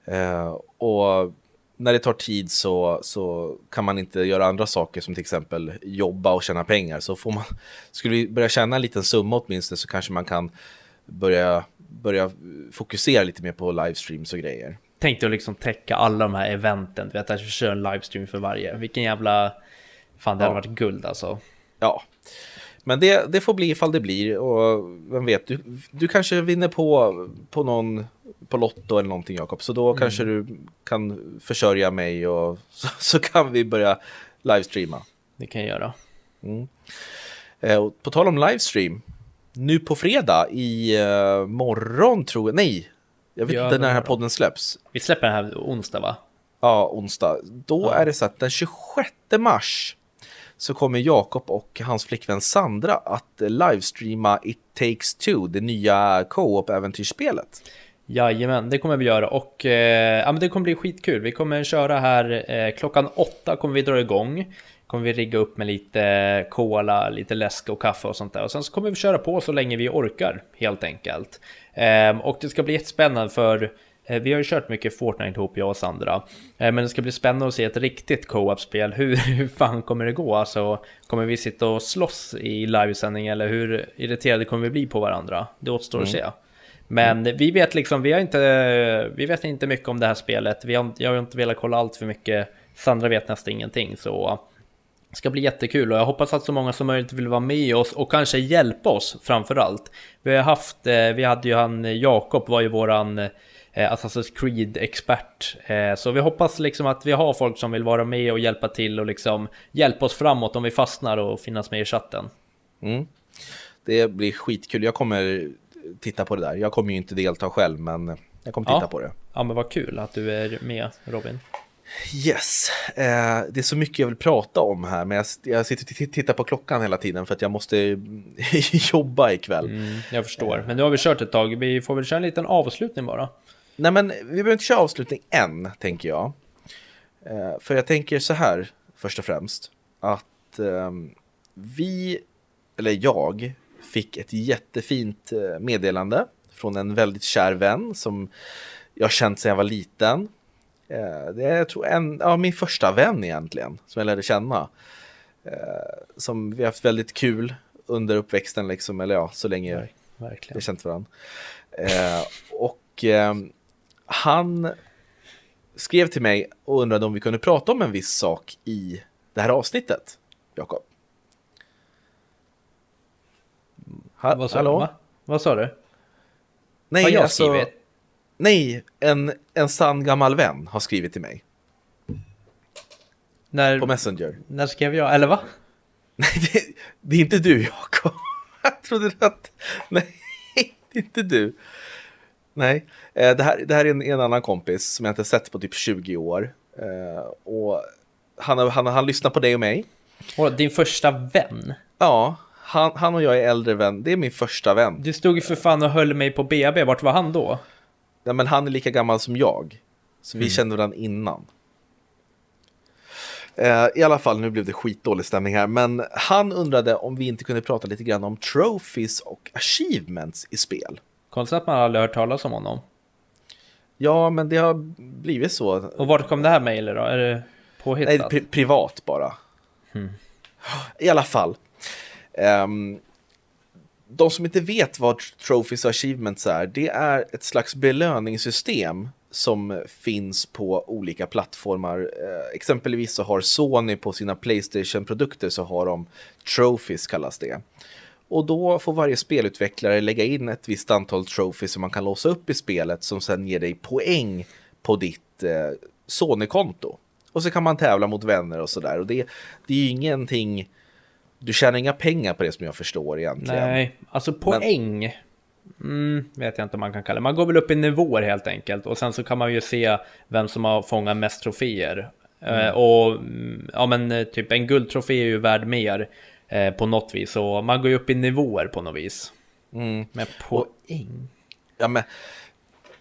eh, och när det tar tid så, så kan man inte göra andra saker som till exempel jobba och tjäna pengar. Så får man, skulle vi börja tjäna en liten summa åtminstone så kanske man kan börja, börja fokusera lite mer på livestreams och grejer. Tänk dig att liksom täcka alla de här eventen, du vet att köra en livestream för varje. Vilken jävla... Fan, det ja. hade varit guld alltså. Ja, men det, det får bli ifall det blir och vem vet, du, du kanske vinner på, på någon på Lotto eller någonting Jakob, så då mm. kanske du kan försörja mig och så, så, kan vi börja livestreama. Det kan jag göra. Mm. Eh, på tal om livestream, nu på fredag i uh, morgon tror jag, nej, jag vet ja, inte när den här podden släpps. Vi släpper den här onsdag va? Ja, onsdag. Då ja. är det så att den 26 mars så kommer Jakob och hans flickvän Sandra att livestreama It takes two, det nya co-op äventyrsspelet. Jajamän, det kommer vi göra och eh, ja, men det kommer bli skitkul. Vi kommer köra här eh, klockan åtta kommer vi dra igång. Kommer vi rigga upp med lite eh, cola, lite läsk och kaffe och sånt där. Och sen så kommer vi köra på så länge vi orkar helt enkelt. Eh, och det ska bli jättespännande för vi har ju kört mycket Fortnite ihop, jag och Sandra. Eh, men det ska bli spännande att se ett riktigt co-op-spel. Hur, hur fan kommer det gå? Alltså, kommer vi sitta och slåss i livesändning eller hur irriterade kommer vi bli på varandra? Det återstår mm. att se. Men mm. vi vet liksom, vi har inte, vi vet inte mycket om det här spelet. Vi har, jag har inte velat kolla allt för mycket. Sandra vet nästan ingenting, så det ska bli jättekul och jag hoppas att så många som möjligt vill vara med oss och kanske hjälpa oss framför allt. Vi har haft, eh, vi hade ju han Jakob var ju våran eh, Assassin's Creed-expert. Eh, så vi hoppas liksom att vi har folk som vill vara med och hjälpa till och liksom hjälpa oss framåt om vi fastnar och finnas med i chatten. Mm. Det blir skitkul. Jag kommer titta på det där. Jag kommer ju inte delta själv, men jag kommer titta ja. på det. Ja, men vad kul att du är med, Robin. Yes, eh, det är så mycket jag vill prata om här, men jag, jag sitter och tittar på klockan hela tiden för att jag måste jobba ikväll. Mm, jag förstår, men nu har vi kört ett tag. Vi får väl köra en liten avslutning bara. Nej, men vi behöver inte köra avslutning än, tänker jag. Eh, för jag tänker så här, först och främst, att eh, vi, eller jag, fick ett jättefint eh, meddelande från en väldigt kär vän som jag känt sedan jag var liten. Eh, det är, jag tror, en, ja, min första vän egentligen, som jag lärde känna. Eh, som vi har haft väldigt kul under uppväxten, liksom, eller ja, så länge Verkligen. vi känt varandra. Eh, och ehm, han skrev till mig och undrade om vi kunde prata om en viss sak i det här avsnittet, Jakob. Ha Vad sa hallå? Du, Vad sa du? Nej, har jag alltså, skrivit? Nej, en, en sann gammal vän har skrivit till mig. När, på Messenger. När skrev jag? Eller va? Nej, det, det är inte du, Jakob. Jag trodde att... Nej, det är inte du. Nej, eh, det här, det här är en, en, annan kompis som jag inte sett på typ 20 år. Eh, och han, han, han lyssnar på dig och mig. Och din första vän? Ja, han, han och jag är äldre vän. Det är min första vän. Du stod ju för fan och höll mig på BB. Vart var han då? Ja, men han är lika gammal som jag. Så mm. vi kände varandra innan. Eh, I alla fall, nu blev det skitdålig stämning här, men han undrade om vi inte kunde prata lite grann om trophies och achievements i spel. Konstigt att man aldrig hört talas om honom. Ja, men det har blivit så. Och vart kom det här mejlet då? Är det påhittat? Nej, pri privat bara. Hmm. I alla fall. Um, de som inte vet vad Trophies och Achievements är, det är ett slags belöningssystem som finns på olika plattformar. Eh, exempelvis så har Sony på sina Playstation-produkter så har de Trophies kallas det. Och då får varje spelutvecklare lägga in ett visst antal trophies som man kan låsa upp i spelet som sen ger dig poäng på ditt eh, Sony-konto. Och så kan man tävla mot vänner och sådär. Och det, det är ju ingenting... Du tjänar inga pengar på det som jag förstår egentligen. Nej, alltså poäng. Men... Mm, vet jag inte om man kan kalla det. Man går väl upp i nivåer helt enkelt. Och sen så kan man ju se vem som har fångat mest troféer. Mm. Uh, och mm, ja men eh, typ en guldtrofé är ju värd mer uh, på något vis. Så man går ju upp i nivåer på något vis. Mm. Med poäng. Ja men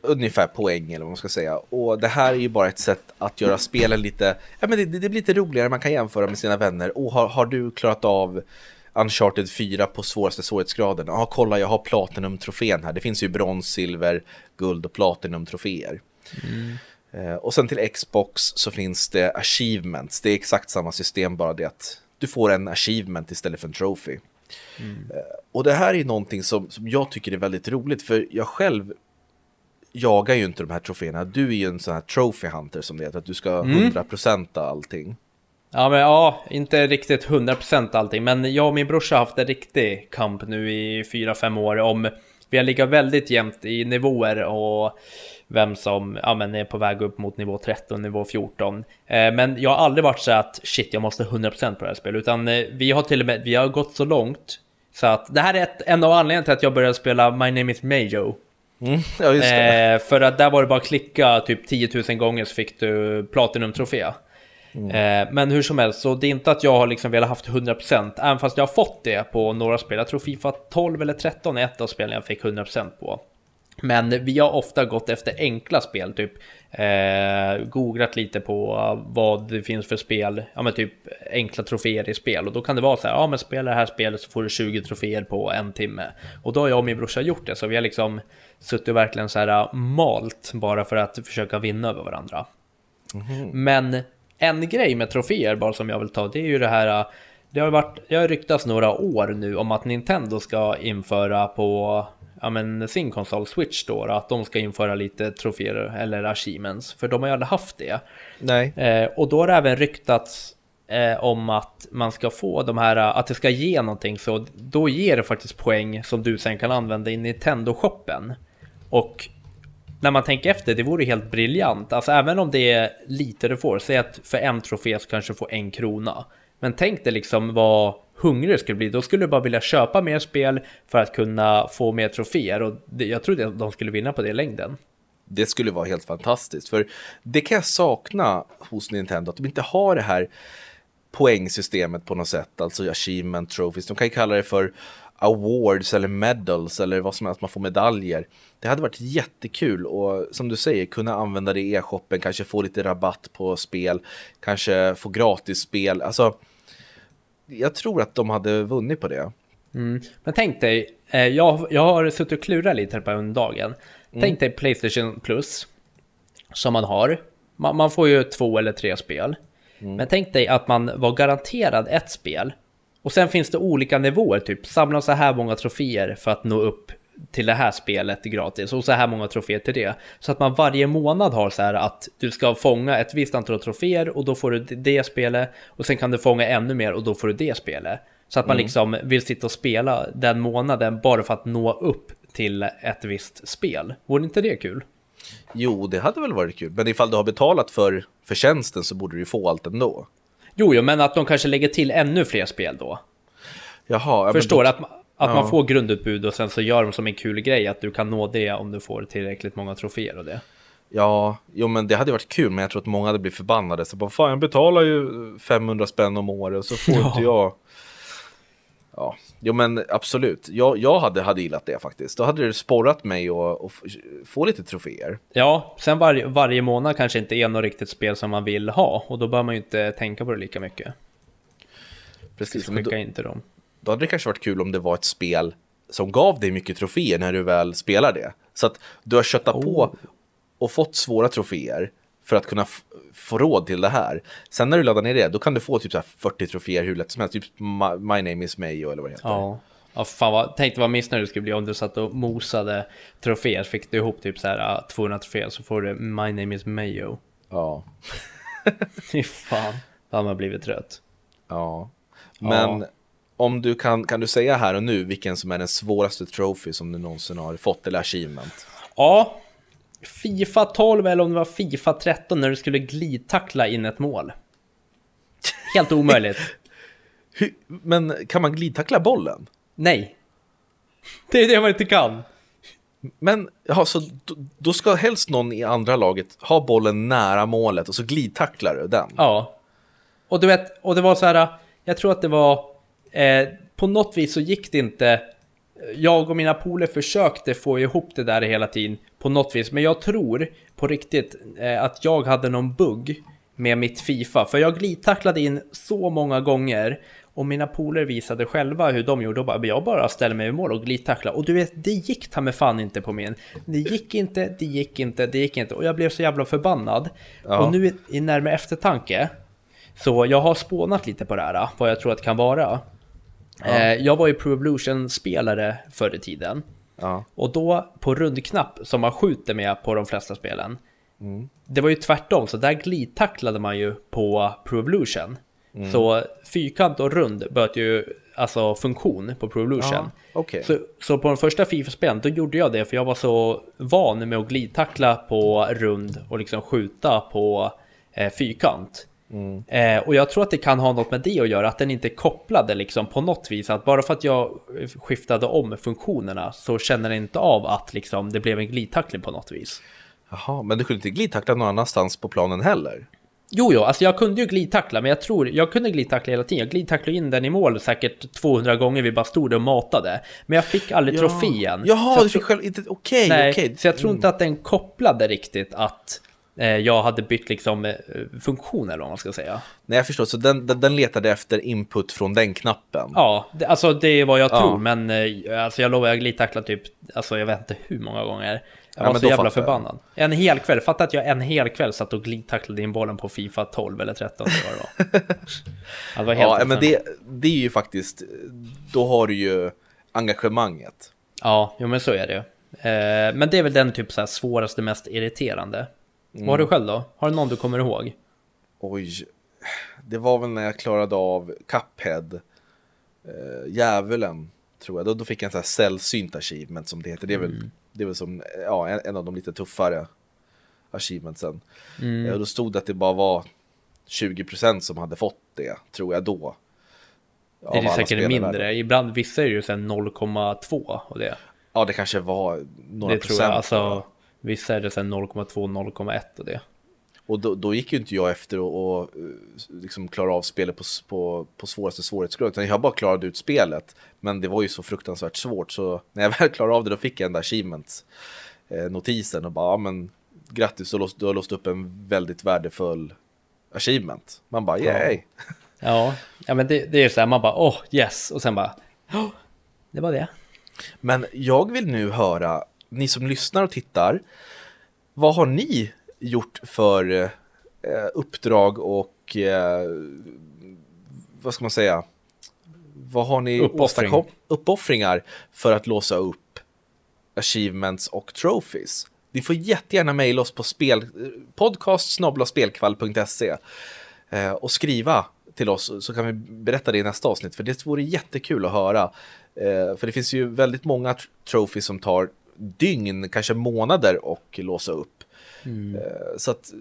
ungefär poäng eller vad man ska säga. Och det här är ju bara ett sätt att göra spelen lite, ja men det, det blir lite roligare, man kan jämföra med sina vänner. Och har, har du klarat av Uncharted 4 på svåraste svårighetsgraden? Ja, kolla jag har Platinum-trofén här. Det finns ju brons, silver, guld och Platinum-troféer. Mm. Eh, och sen till Xbox så finns det achievements. Det är exakt samma system, bara det att du får en achievement istället för en trophy. Mm. Eh, och det här är någonting som, som jag tycker är väldigt roligt, för jag själv jagar ju inte de här troféerna. Du är ju en sån här trophy hunter som det heter, att du ska mm. 100% allting. Ja, men ja, inte riktigt 100% allting, men jag och min brorsa har haft en riktig kamp nu i 4-5 år om vi har legat väldigt jämnt i nivåer och vem som ja, men är på väg upp mot nivå 13, nivå 14. Eh, men jag har aldrig varit så att shit, jag måste 100% på det här spelet, utan eh, vi har till och med, vi har gått så långt så att det här är ett, en av anledningarna till att jag började spela My Name Is Mayo. Mm, ja. Eh, för att där var det bara att klicka typ 10 000 gånger så fick du Platinum-trofé. Mm. Eh, men hur som helst, så det är inte att jag har liksom velat haft 100% även fast jag har fått det på några spel. Jag tror Fifa 12 eller 13 är ett av spelen jag fick 100% på. Men vi har ofta gått efter enkla spel, typ eh, googlat lite på vad det finns för spel, ja men typ enkla troféer i spel och då kan det vara så här, ja men spela det här spelet så får du 20 troféer på en timme. Och då har jag och min brorsa gjort det, så vi har liksom suttit verkligen så här malt bara för att försöka vinna över varandra. Mm. Men en grej med troféer bara som jag vill ta, det är ju det här det har varit, jag har ryktats några år nu om att Nintendo ska införa på ja, men sin konsol Switch då, att de ska införa lite troféer eller achievements, för de har ju aldrig haft det. Nej. Eh, och då har det även ryktats eh, om att man ska få de här, att det ska ge någonting, så då ger det faktiskt poäng som du sen kan använda i Nintendo-shoppen. Och när man tänker efter, det vore helt briljant. Alltså även om det är lite du får, säg att för en trofé så kanske du får en krona. Men tänk dig liksom vad hungrig skulle bli. Då skulle du bara vilja köpa mer spel för att kunna få mer troféer. Och det, jag tror att de skulle vinna på det i längden. Det skulle vara helt fantastiskt. För det kan jag sakna hos Nintendo, att de inte har det här poängsystemet på något sätt. Alltså achievement trophies. De kan ju kalla det för awards eller medals eller vad som helst, man får medaljer. Det hade varit jättekul och som du säger kunna använda det i e-shoppen, kanske få lite rabatt på spel, kanske få gratis spel. Alltså, jag tror att de hade vunnit på det. Mm. Men tänk dig, eh, jag, jag har suttit och klurat lite på under dagen. Mm. Tänk dig Playstation Plus som man har. Man, man får ju två eller tre spel. Mm. Men tänk dig att man var garanterad ett spel och sen finns det olika nivåer, typ samla så här många troféer för att nå upp till det här spelet gratis och så här många troféer till det. Så att man varje månad har så här att du ska fånga ett visst antal troféer och då får du det spelet och sen kan du fånga ännu mer och då får du det spelet. Så att man mm. liksom vill sitta och spela den månaden bara för att nå upp till ett visst spel. Vore inte det kul? Jo, det hade väl varit kul. Men ifall du har betalat för, för tjänsten så borde du få allt ändå. Jo, jo, men att de kanske lägger till ännu fler spel då. Jaha. Förstår då... att, att ja. man får grundutbud och sen så gör de som en kul grej att du kan nå det om du får tillräckligt många troféer och det. Ja, jo men det hade varit kul men jag tror att många hade blivit förbannade. Så bara, fan jag betalar ju 500 spänn om året och så får ja. inte jag Ja, jo men absolut. Jag, jag hade, hade gillat det faktiskt. Då hade det sporrat mig att få lite troféer. Ja, sen var, varje månad kanske inte är något riktigt spel som man vill ha. Och då bör man ju inte tänka på det lika mycket. Precis. Skicka då, inte dem. Då hade det kanske varit kul om det var ett spel som gav dig mycket troféer när du väl spelar det. Så att du har köttat oh. på och fått svåra troféer för att kunna få råd till det här. Sen när du laddar ner det, då kan du få typ så 40 troféer hur lätt som helst. Typ My, My Name Is Mayo eller vad det heter. Ja. Ja, fan vad, tänkte vad missnöjd du skulle bli om du satt och mosade troféer. Fick du ihop typ så här 200 troféer så får du My name is Mayo. Ja. Fy fan, hade man blivit trött. Ja. Men ja. Om du kan, kan du säga här och nu vilken som är den svåraste trophy som du någonsin har fått eller achievement? Ja, Fifa 12 eller om det var Fifa 13 när du skulle glidtackla in ett mål. Helt omöjligt. Men kan man glidtackla bollen? Nej. Det är det man inte kan. Men ja, så då ska helst någon i andra laget ha bollen nära målet och så glidtacklar du den. Ja. Och du vet, och det var så här, jag tror att det var, eh, på något vis så gick det inte, jag och mina poler försökte få ihop det där hela tiden på något vis, men jag tror på riktigt eh, att jag hade någon bugg med mitt Fifa, för jag glidtacklade in så många gånger och mina polare visade själva hur de gjorde och bara, jag bara ställer mig i mål och glidtackla. Och du vet, det gick ta med fan inte på min. Det gick inte, det gick inte, det gick inte. Och jag blev så jävla förbannad. Ja. Och nu i närmare eftertanke, så jag har spånat lite på det här, vad jag tror att det kan vara. Ja. Eh, jag var ju Pro Evolution-spelare förr i tiden. Ja. Och då på rundknapp som man skjuter med på de flesta spelen. Mm. Det var ju tvärtom, så där glidtacklade man ju på Pro Evolution. Mm. Så fyrkant och rund böt ju alltså funktion på Pro Evolution. Ja, okay. så, så på den första Fifa-spelen då gjorde jag det för jag var så van med att glidtackla på rund och liksom skjuta på eh, fyrkant. Mm. Eh, och jag tror att det kan ha något med det att göra, att den inte kopplade liksom på något vis. Att bara för att jag skiftade om funktionerna så känner den inte av att liksom det blev en glidtackling på något vis. Jaha, men du kunde inte glidtackla någon annanstans på planen heller? Jo, jo, alltså jag kunde ju glidtackla, men jag tror, jag kunde glidtackla hela tiden. Jag glidtacklade in den i mål säkert 200 gånger vi bara stod och matade. Men jag fick aldrig ja. trofén. Jaha, du fick själv inte, okej, okay, okej. Okay. Så jag tror inte att den kopplade riktigt att jag hade bytt liksom eh, funktion eller vad man ska säga. Nej, jag förstår. Så den, den, den letade efter input från den knappen? Ja, det, alltså det är vad jag ja. tror. Men eh, alltså jag lovar, jag glidtacklade typ, alltså jag vet inte hur många gånger. Jag var ja, så jävla förbannad. En hel kväll, fatta att jag en hel kväll satt och glidtacklade in bollen på Fifa 12 eller 13 eller vad det var. det var helt ja, men det, det är ju faktiskt, då har du ju engagemanget. Ja, jo men så är det ju. Eh, men det är väl den typ så här svåraste, mest irriterande. Mm. Vad har du själv då? Har du någon du kommer ihåg? Oj, det var väl när jag klarade av Cuphead, eh, Djävulen, tror jag. Då, då fick jag en sån här sällsynt achievement som det heter. Det är väl mm det är väl som ja, en, en av de lite tuffare achievementsen. Mm. Och då stod det att det bara var 20% som hade fått det, tror jag då. Det är säkert mindre, ibland vissa är ju sen 0,2 och det. Ja, det kanske var några det procent. Tror jag. Alltså, vissa är det sen 0,2, 0,1 och det. Och då, då, gick ju inte jag efter och, och liksom klara av spelet på, på, på svåraste svårighetsgrad, utan jag bara klarade ut spelet. Men det var ju så fruktansvärt svårt, så när jag väl klarade av det då fick jag den där achievement-notisen eh, och bara, ja men grattis, du, du har låst upp en väldigt värdefull achievement. Man bara, yay! Ja, ja men det, det är så här, man bara, oh, yes, och sen bara, oh, det var det. Men jag vill nu höra, ni som lyssnar och tittar, vad har ni gjort för eh, uppdrag och eh, vad ska man säga? Vad har ni Uppoffring. uppoffringar för att låsa upp achievements och trophies? Ni får jättegärna mejla oss på spel, podcast eh, och skriva till oss så kan vi berätta det i nästa avsnitt för det vore jättekul att höra. Eh, för det finns ju väldigt många trophies som tar dygn, kanske månader och låsa upp. Mm. Eh, så att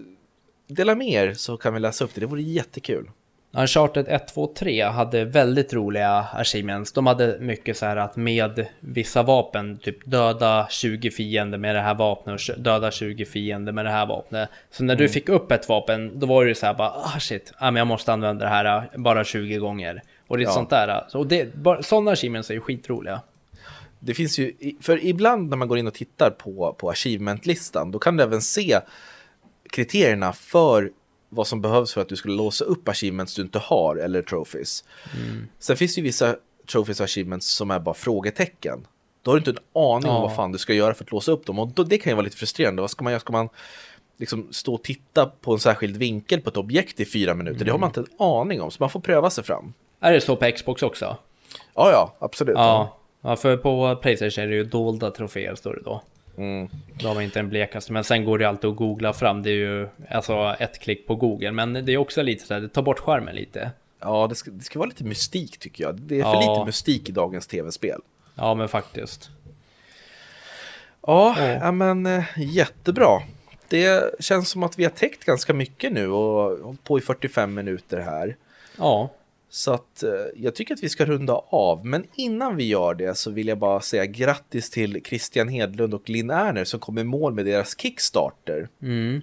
dela med er så kan vi läsa upp det, det vore jättekul. Uncharted 1, 2, 3 hade väldigt roliga achievements. De hade mycket så här att med vissa vapen, typ döda 20 fiender med det här vapnet och döda 20 fiender med det här vapnet. Så när mm. du fick upp ett vapen, då var det så här bara, ah shit, ah, men jag måste använda det här bara 20 gånger. Och det är ja. sånt där. Så det, bara, sådana achievements är ju skitroliga det finns ju, för ibland när man går in och tittar på, på achievement-listan, då kan du även se kriterierna för vad som behövs för att du skulle låsa upp achievements du inte har eller trophies. Mm. Sen finns det ju vissa trophies och achievements som är bara frågetecken. Då har du inte en aning ja. om vad fan du ska göra för att låsa upp dem och då, det kan ju vara lite frustrerande. Vad ska man göra? Ska man liksom stå och titta på en särskild vinkel på ett objekt i fyra minuter? Mm. Det har man inte en aning om, så man får pröva sig fram. Är det så på Xbox också? Ja, ja, absolut. Ja. Ja, för på Playstation är det ju dolda troféer står det då. Mm. Har man inte en blekaste, men sen går det alltid att googla fram. Det är ju alltså ett klick på Google, men det är också lite så här, det tar bort skärmen lite. Ja, det ska, det ska vara lite mystik tycker jag. Det är för Ja. lite mystik i dagens tv-spel. Ja, men faktiskt. Ja, Ja. ja men eh, jättebra. Det känns som att vi har täckt ganska mycket nu och hållit på i 45 minuter här. Ja, Så att eh, jag tycker att vi ska runda av. Men innan vi gör det så vill jag bara säga grattis till Christian Hedlund och Linn Erner som kom i mål med deras Kickstarter. mm.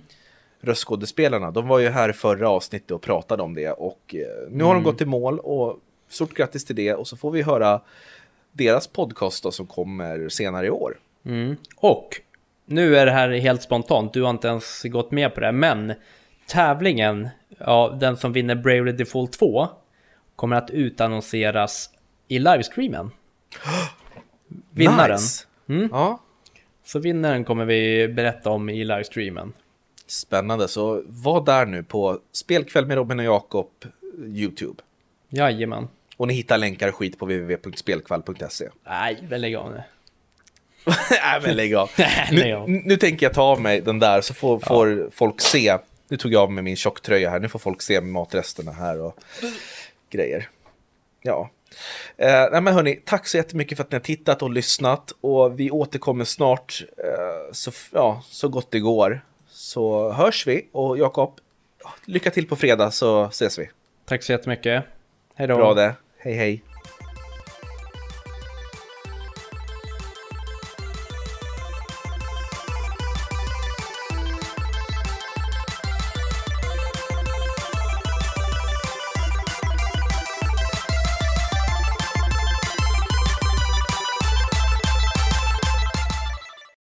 Röstskådespelarna. De var ju här i förra avsnittet och pratade om det och eh, nu har de gått i mål och stort grattis till det och så får vi höra deras podcast då, som kommer senare i år. Mm. Och nu är det här helt spontant, du har inte ens gått med på det, men tävlingen, ja, den som vinner Bravely Default 2 kommer att utannonseras i livestreamen. Vinnaren. Nice. Mm. Ja, Så vinnaren kommer vi berätta om i livestreamen. Spännande, så var där nu på Spelkväll med Robin och Jakob YouTube. Jajamän. Och ni hittar länkar och skit på www.spelkvall.se. Nej, väl lägg av nu. Nej men lägg av. Nu, nu tänker jag ta av mig den där så får, får folk se. Nu tog jag av mig min tjocktröja här. Nu får folk se matresterna här och grejer. Ja. Eh, nej men hörni, tack så jättemycket för att ni har tittat och lyssnat. Och vi återkommer snart eh, så, ja, så gott det går. Så hörs vi. Och Jakob, lycka till på fredag så ses vi. Tack så jättemycket. Hej då. Bra det. Hej hej.